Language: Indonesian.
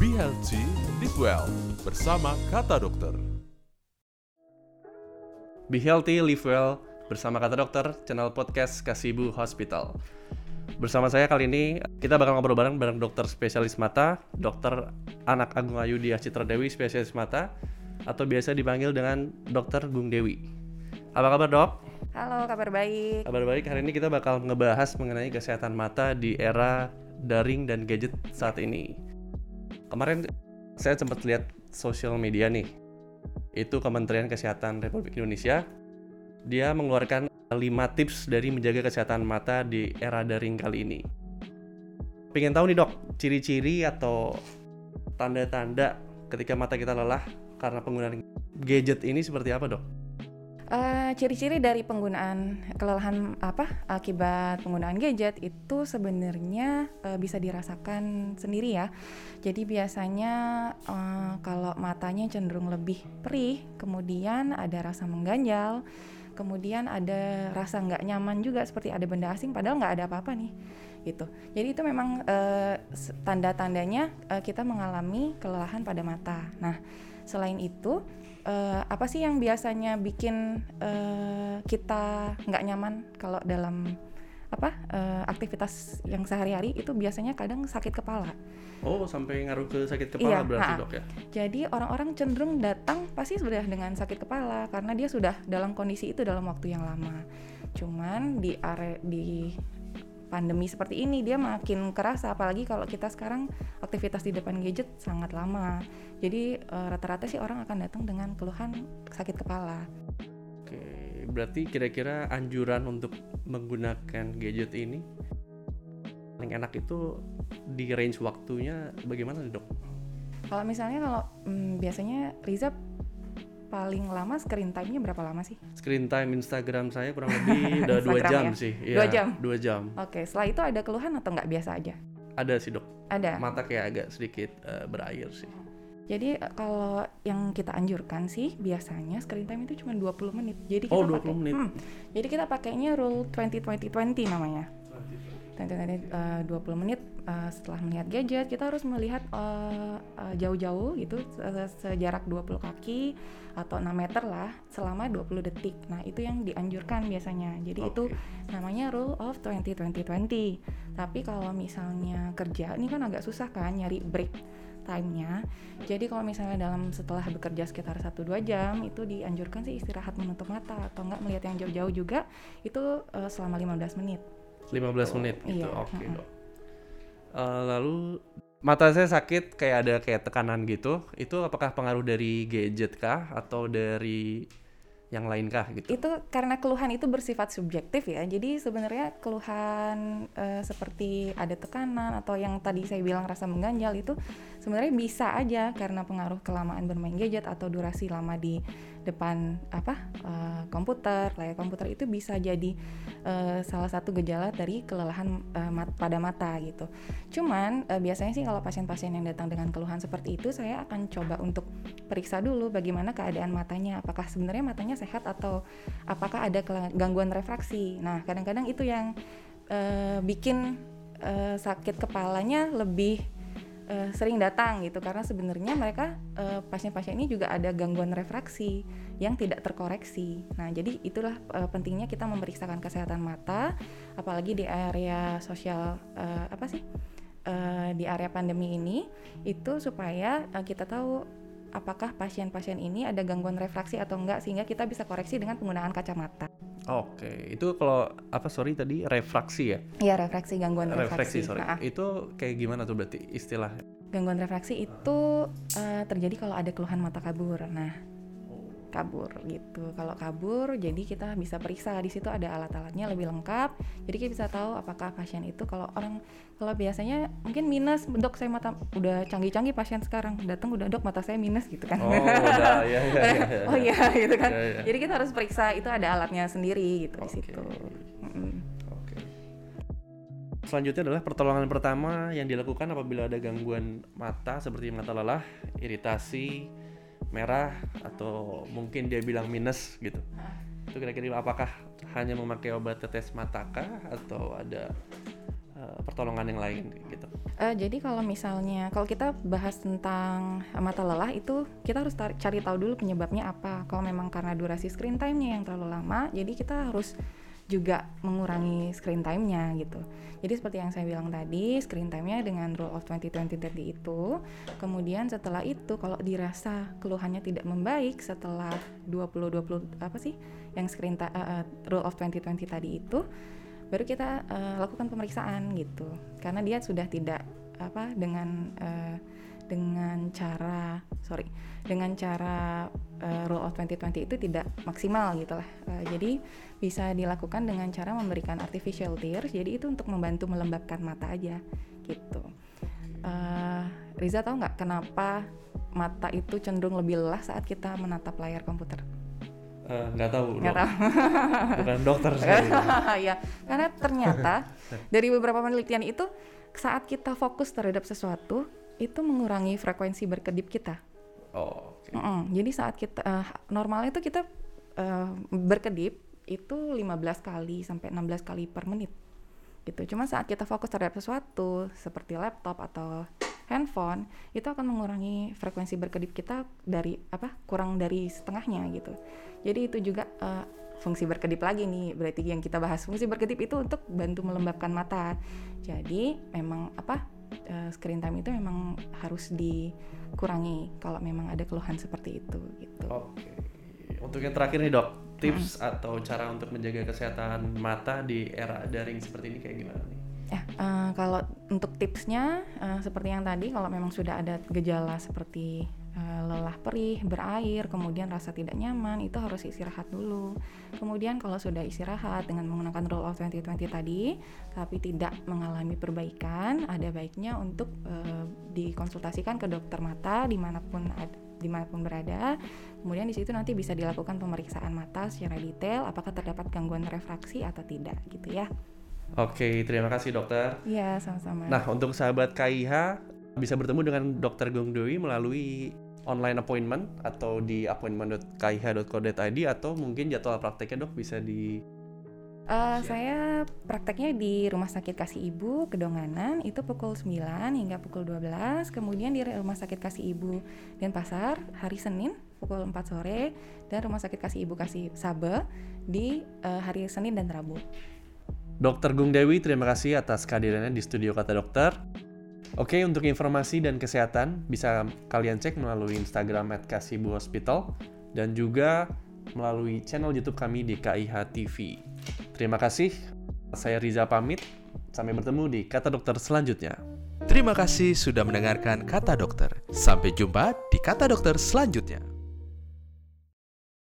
Be Healthy, Live Well bersama Kata Dokter. Be Healthy, Live Well bersama Kata Dokter, channel podcast Kasibu Hospital. Bersama saya kali ini kita bakal ngobrol bareng bareng dokter spesialis mata, dokter Anak Agung Ayu Dia Citra Dewi spesialis mata atau biasa dipanggil dengan dokter Gung Dewi. Apa kabar dok? Halo, kabar baik. Kabar baik, hari ini kita bakal ngebahas mengenai kesehatan mata di era daring dan gadget saat ini. Kemarin saya sempat lihat sosial media nih, itu Kementerian Kesehatan Republik Indonesia, dia mengeluarkan 5 tips dari menjaga kesehatan mata di era daring kali ini. Pengen tahu nih dok, ciri-ciri atau tanda-tanda ketika mata kita lelah karena penggunaan gadget ini seperti apa dok? Uh, ciri-ciri dari penggunaan kelelahan apa akibat penggunaan gadget itu sebenarnya uh, bisa dirasakan sendiri ya. Jadi biasanya uh, kalau matanya cenderung lebih perih, kemudian ada rasa mengganjal, kemudian ada rasa nggak nyaman juga seperti ada benda asing padahal nggak ada apa-apa nih gitu. Jadi itu memang uh, tanda-tandanya uh, kita mengalami kelelahan pada mata. Nah, selain itu uh, apa sih yang biasanya bikin uh, kita nggak nyaman kalau dalam apa uh, aktivitas yang sehari-hari itu biasanya kadang sakit kepala. Oh, sampai ngaruh ke sakit kepala iya, berarti nah, dok ya? Jadi orang-orang cenderung datang pasti sudah dengan sakit kepala karena dia sudah dalam kondisi itu dalam waktu yang lama. Cuman di area di pandemi seperti ini dia makin kerasa. Apalagi kalau kita sekarang aktivitas di depan gadget sangat lama. Jadi rata rata-rata sih orang akan datang dengan keluhan sakit kepala. Oke berarti kira-kira anjuran untuk menggunakan gadget ini paling enak itu di range waktunya bagaimana dok? Kalau misalnya kalau hmm, biasanya Riza paling lama screen time-nya berapa lama sih? Screen time Instagram saya kurang lebih udah dua jam ya? sih. Dua ya, jam. Dua jam. Oke, setelah itu ada keluhan atau nggak biasa aja? Ada sih dok. Ada. Mata kayak agak sedikit uh, berair sih. Jadi eh, kalau yang kita anjurkan sih biasanya screen time itu cuma 20 menit. Jadi oh, kita 20 pakai, menit. Hmm, jadi kita pakainya rule 20 20 20 namanya. 20 uh, 20 menit uh, setelah melihat gadget kita harus melihat uh, uh, jauh-jauh gitu sejarak 20 kaki atau 6 meter lah selama 20 detik. Nah, itu yang dianjurkan biasanya. Jadi okay. itu namanya rule of 20 20 20. Tapi kalau misalnya kerja ini kan agak susah kan nyari break time-nya. Jadi kalau misalnya dalam setelah bekerja sekitar 1-2 jam itu dianjurkan sih istirahat menutup mata atau enggak melihat yang jauh-jauh juga itu uh, selama 15 menit. 15 menit gitu. Iya. Oke, okay, Dok. Uh, lalu mata saya sakit kayak ada kayak tekanan gitu. Itu apakah pengaruh dari gadget kah atau dari yang lain kah gitu? Itu karena keluhan itu bersifat subjektif ya. Jadi sebenarnya keluhan uh, seperti ada tekanan atau yang tadi saya bilang rasa mengganjal itu sebenarnya bisa aja karena pengaruh kelamaan bermain gadget atau durasi lama di depan apa uh, komputer layar komputer itu bisa jadi uh, salah satu gejala dari kelelahan uh, mat pada mata gitu. Cuman uh, biasanya sih kalau pasien-pasien yang datang dengan keluhan seperti itu saya akan coba untuk periksa dulu bagaimana keadaan matanya, apakah sebenarnya matanya sehat atau apakah ada gangguan refraksi. Nah kadang-kadang itu yang uh, bikin uh, sakit kepalanya lebih uh, sering datang gitu karena sebenarnya mereka uh, pasien-pasien ini juga ada gangguan refraksi yang tidak terkoreksi. Nah, jadi itulah uh, pentingnya kita memeriksakan kesehatan mata apalagi di area sosial uh, apa sih? Uh, di area pandemi ini itu supaya uh, kita tahu apakah pasien-pasien ini ada gangguan refraksi atau enggak sehingga kita bisa koreksi dengan penggunaan kacamata. Oke, itu kalau apa sorry tadi refraksi ya? Iya refraksi gangguan refraksi. Refraksi sorry. Nah, itu kayak gimana tuh berarti istilah? Gangguan refraksi itu uh, terjadi kalau ada keluhan mata kabur. Nah, kabur gitu. Kalau kabur, jadi kita bisa periksa di situ ada alat-alatnya lebih lengkap. Jadi kita bisa tahu apakah pasien itu kalau orang kalau biasanya mungkin minus, dok saya mata udah canggih-canggih pasien sekarang datang udah dok mata saya minus gitu kan. Oh, udah, ya, ya, ya, ya. oh iya gitu kan. Ya, ya. Jadi kita harus periksa itu ada alatnya sendiri gitu okay. di situ. Mm Selanjutnya adalah pertolongan pertama yang dilakukan apabila ada gangguan mata seperti mata lelah, iritasi, merah atau mungkin dia bilang minus gitu itu kira-kira apakah hanya memakai obat tetes mata kah atau ada uh, pertolongan yang lain gitu. Uh, jadi kalau misalnya kalau kita bahas tentang mata lelah itu kita harus cari tahu dulu penyebabnya apa. Kalau memang karena durasi screen time-nya yang terlalu lama, jadi kita harus juga mengurangi screen time-nya gitu. Jadi seperti yang saya bilang tadi, screen time-nya dengan rule of 20-20-30 itu, kemudian setelah itu kalau dirasa keluhannya tidak membaik setelah 20-20 apa sih yang screen uh, rule of 20-20 tadi itu, baru kita uh, lakukan pemeriksaan gitu. Karena dia sudah tidak apa dengan uh, dengan cara sorry dengan cara uh, rule of 2020 itu tidak maksimal gitu lah. Uh, jadi bisa dilakukan dengan cara memberikan artificial tears. Jadi itu untuk membantu melembabkan mata aja gitu. Uh, Riza tahu nggak kenapa mata itu cenderung lebih lelah saat kita menatap layar komputer? Nggak uh, tahu nggak tahu. Bukan dokter ya karena ternyata dari beberapa penelitian itu saat kita fokus terhadap sesuatu itu mengurangi frekuensi berkedip kita. Oh. Mm -mm. Jadi saat kita uh, normalnya itu kita uh, berkedip itu 15 kali sampai 16 kali per menit. Gitu. Cuma saat kita fokus terhadap sesuatu seperti laptop atau handphone itu akan mengurangi frekuensi berkedip kita dari apa kurang dari setengahnya gitu. Jadi itu juga uh, fungsi berkedip lagi nih berarti yang kita bahas fungsi berkedip itu untuk bantu melembabkan mata. Jadi memang apa uh, screen time itu memang harus dikurangi kalau memang ada keluhan seperti itu gitu. Oke. Untuk yang terakhir nih dok, tips hmm. atau cara untuk menjaga kesehatan mata di era daring seperti ini kayak gimana nih? Ya, uh, kalau untuk tipsnya uh, seperti yang tadi, kalau memang sudah ada gejala seperti lelah perih, berair, kemudian rasa tidak nyaman, itu harus istirahat dulu. Kemudian kalau sudah istirahat dengan menggunakan rule of 2020 tadi, tapi tidak mengalami perbaikan, ada baiknya untuk uh, dikonsultasikan ke dokter mata di mana pun ada di mana pun berada. Kemudian di situ nanti bisa dilakukan pemeriksaan mata secara detail, apakah terdapat gangguan refraksi atau tidak, gitu ya. Oke, terima kasih dokter. Iya, sama-sama. Nah, untuk sahabat KIH bisa bertemu dengan dokter Gong Dewi melalui online appointment atau di appointment.kih.co.id atau mungkin jadwal prakteknya dok bisa di Uh, saya prakteknya di Rumah Sakit Kasih Ibu Kedonganan itu pukul 9 hingga pukul 12. Kemudian di Rumah Sakit Kasih Ibu Denpasar hari Senin pukul 4 sore dan Rumah Sakit Kasih Ibu Kasih Sabe di uh, hari Senin dan Rabu. Dokter Gung Dewi, terima kasih atas kehadirannya di studio Kata Dokter. Oke, untuk informasi dan kesehatan bisa kalian cek melalui Instagram at Hospital dan juga melalui channel YouTube kami di KIH TV. Terima kasih. Saya Riza pamit. Sampai bertemu di Kata Dokter selanjutnya. Terima kasih sudah mendengarkan Kata Dokter. Sampai jumpa di Kata Dokter selanjutnya.